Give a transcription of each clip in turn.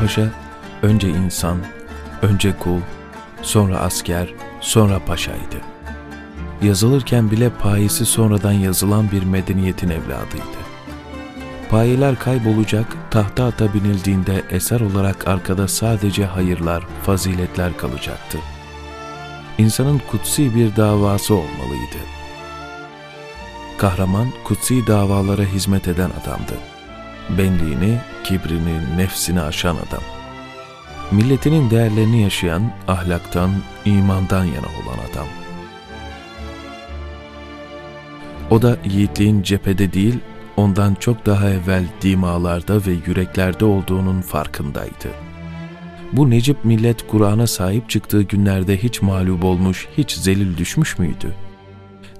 Paşa önce insan, önce kul, sonra asker, sonra paşaydı. Yazılırken bile payesi sonradan yazılan bir medeniyetin evladıydı. Payeler kaybolacak, tahta ata binildiğinde eser olarak arkada sadece hayırlar, faziletler kalacaktı. İnsanın kutsi bir davası olmalıydı. Kahraman, kutsi davalara hizmet eden adamdı. Benliğini, kibrini, nefsini aşan adam. Milletinin değerlerini yaşayan, ahlaktan, imandan yana olan adam. O da yiğitliğin cephede değil, ondan çok daha evvel dimalarda ve yüreklerde olduğunun farkındaydı. Bu Necip millet Kur'an'a sahip çıktığı günlerde hiç mağlup olmuş, hiç zelil düşmüş müydü?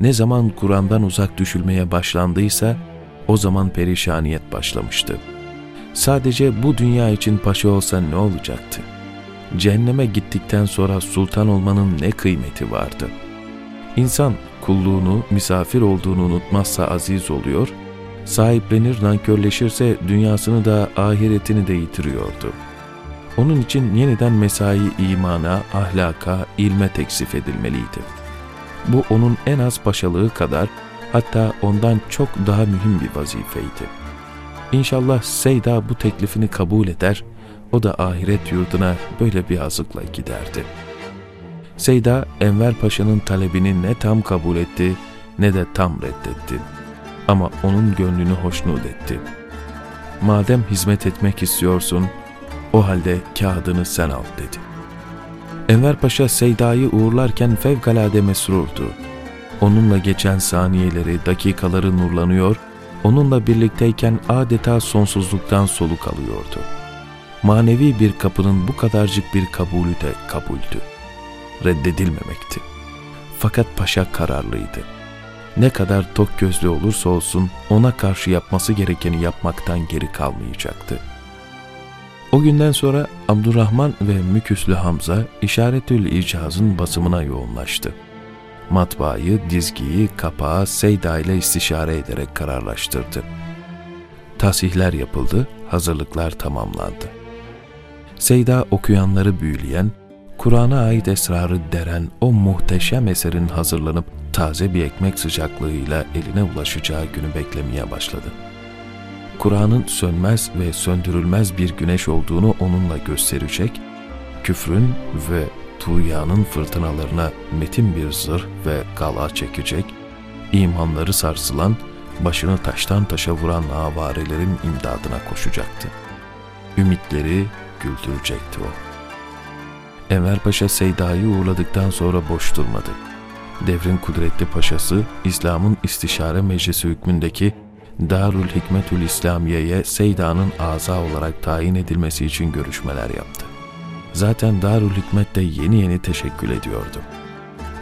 Ne zaman Kur'an'dan uzak düşülmeye başlandıysa, o zaman perişaniyet başlamıştı. Sadece bu dünya için paşa olsa ne olacaktı? Cehenneme gittikten sonra sultan olmanın ne kıymeti vardı? İnsan kulluğunu, misafir olduğunu unutmazsa aziz oluyor, sahiplenir, nankörleşirse dünyasını da ahiretini de yitiriyordu. Onun için yeniden mesai imana, ahlaka, ilme teksif edilmeliydi. Bu onun en az paşalığı kadar hatta ondan çok daha mühim bir vazifeydi. İnşallah Seyda bu teklifini kabul eder, o da ahiret yurduna böyle bir azıkla giderdi. Seyda, Enver Paşa'nın talebini ne tam kabul etti ne de tam reddetti. Ama onun gönlünü hoşnut etti. Madem hizmet etmek istiyorsun, o halde kağıdını sen al dedi. Enver Paşa Seyda'yı uğurlarken fevkalade mesrurdu. Onunla geçen saniyeleri, dakikaları nurlanıyor, onunla birlikteyken adeta sonsuzluktan soluk alıyordu. Manevi bir kapının bu kadarcık bir kabulü de kabuldü. Reddedilmemekti. Fakat paşa kararlıydı. Ne kadar tok gözlü olursa olsun ona karşı yapması gerekeni yapmaktan geri kalmayacaktı. O günden sonra Abdurrahman ve Müküslü Hamza İşaretül İcaz'ın basımına yoğunlaştı matbaayı, dizgiyi, kapağı Seyda ile istişare ederek kararlaştırdı. Tasihler yapıldı, hazırlıklar tamamlandı. Seyda okuyanları büyüleyen, Kur'an'a ait esrarı deren o muhteşem eserin hazırlanıp taze bir ekmek sıcaklığıyla eline ulaşacağı günü beklemeye başladı. Kur'an'ın sönmez ve söndürülmez bir güneş olduğunu onunla gösterecek, küfrün ve tuğyanın fırtınalarına metin bir zırh ve gala çekecek, imanları sarsılan, başını taştan taşa vuran avarelerin imdadına koşacaktı. Ümitleri güldürecekti o. Enver Paşa Seyda'yı uğurladıktan sonra boş durmadı. Devrin kudretli paşası, İslam'ın istişare meclisi hükmündeki Darül Hikmetül İslamiye'ye Seyda'nın aza olarak tayin edilmesi için görüşmeler yaptı. Zaten Darül Hikmet de yeni yeni teşekkül ediyordu.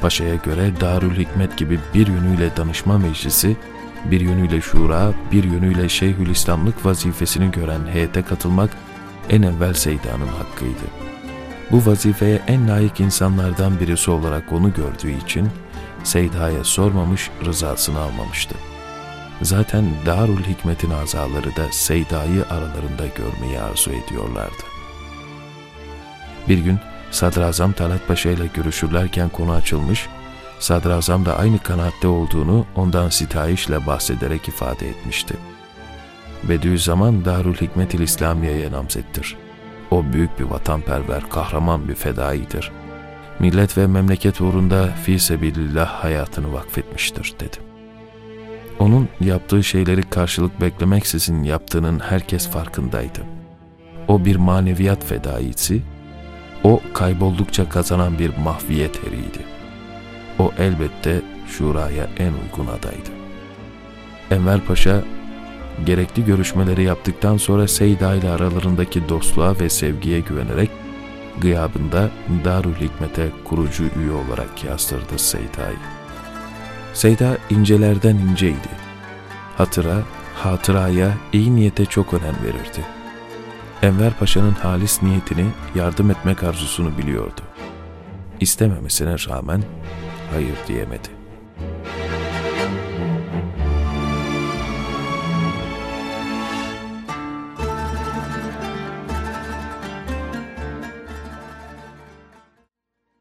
Paşa'ya göre Darül Hikmet gibi bir yönüyle danışma meclisi, bir yönüyle şura, bir yönüyle Şeyhülislamlık vazifesini gören heyete katılmak en evvel Seyda'nın hakkıydı. Bu vazifeye en layık insanlardan birisi olarak onu gördüğü için Seyda'ya sormamış, rızasını almamıştı. Zaten Darül Hikmet'in azaları da Seyda'yı aralarında görmeyi arzu ediyorlardı. Bir gün Sadrazam Talat Paşa ile görüşürlerken konu açılmış, Sadrazam da aynı kanaatte olduğunu ondan sitayişle bahsederek ifade etmişti. Bediüzzaman Darül Hikmet-i İslamiye'ye namzettir. O büyük bir vatanperver, kahraman bir fedaidir. Millet ve memleket uğrunda fi sebilillah hayatını vakfetmiştir dedi. Onun yaptığı şeyleri karşılık beklemeksizin yaptığının herkes farkındaydı. O bir maneviyat fedaisi, o kayboldukça kazanan bir mahviyet eriydi. O elbette şuraya en uygun adaydı. Enver Paşa gerekli görüşmeleri yaptıktan sonra Seyda ile aralarındaki dostluğa ve sevgiye güvenerek gıyabında Darül Hikmet'e kurucu üye olarak yazdırdı Seyda'yı. Seyda incelerden inceydi. Hatıra, hatıraya, iyi niyete çok önem verirdi. Enver Paşa'nın halis niyetini, yardım etmek arzusunu biliyordu. İstememesine rağmen hayır diyemedi.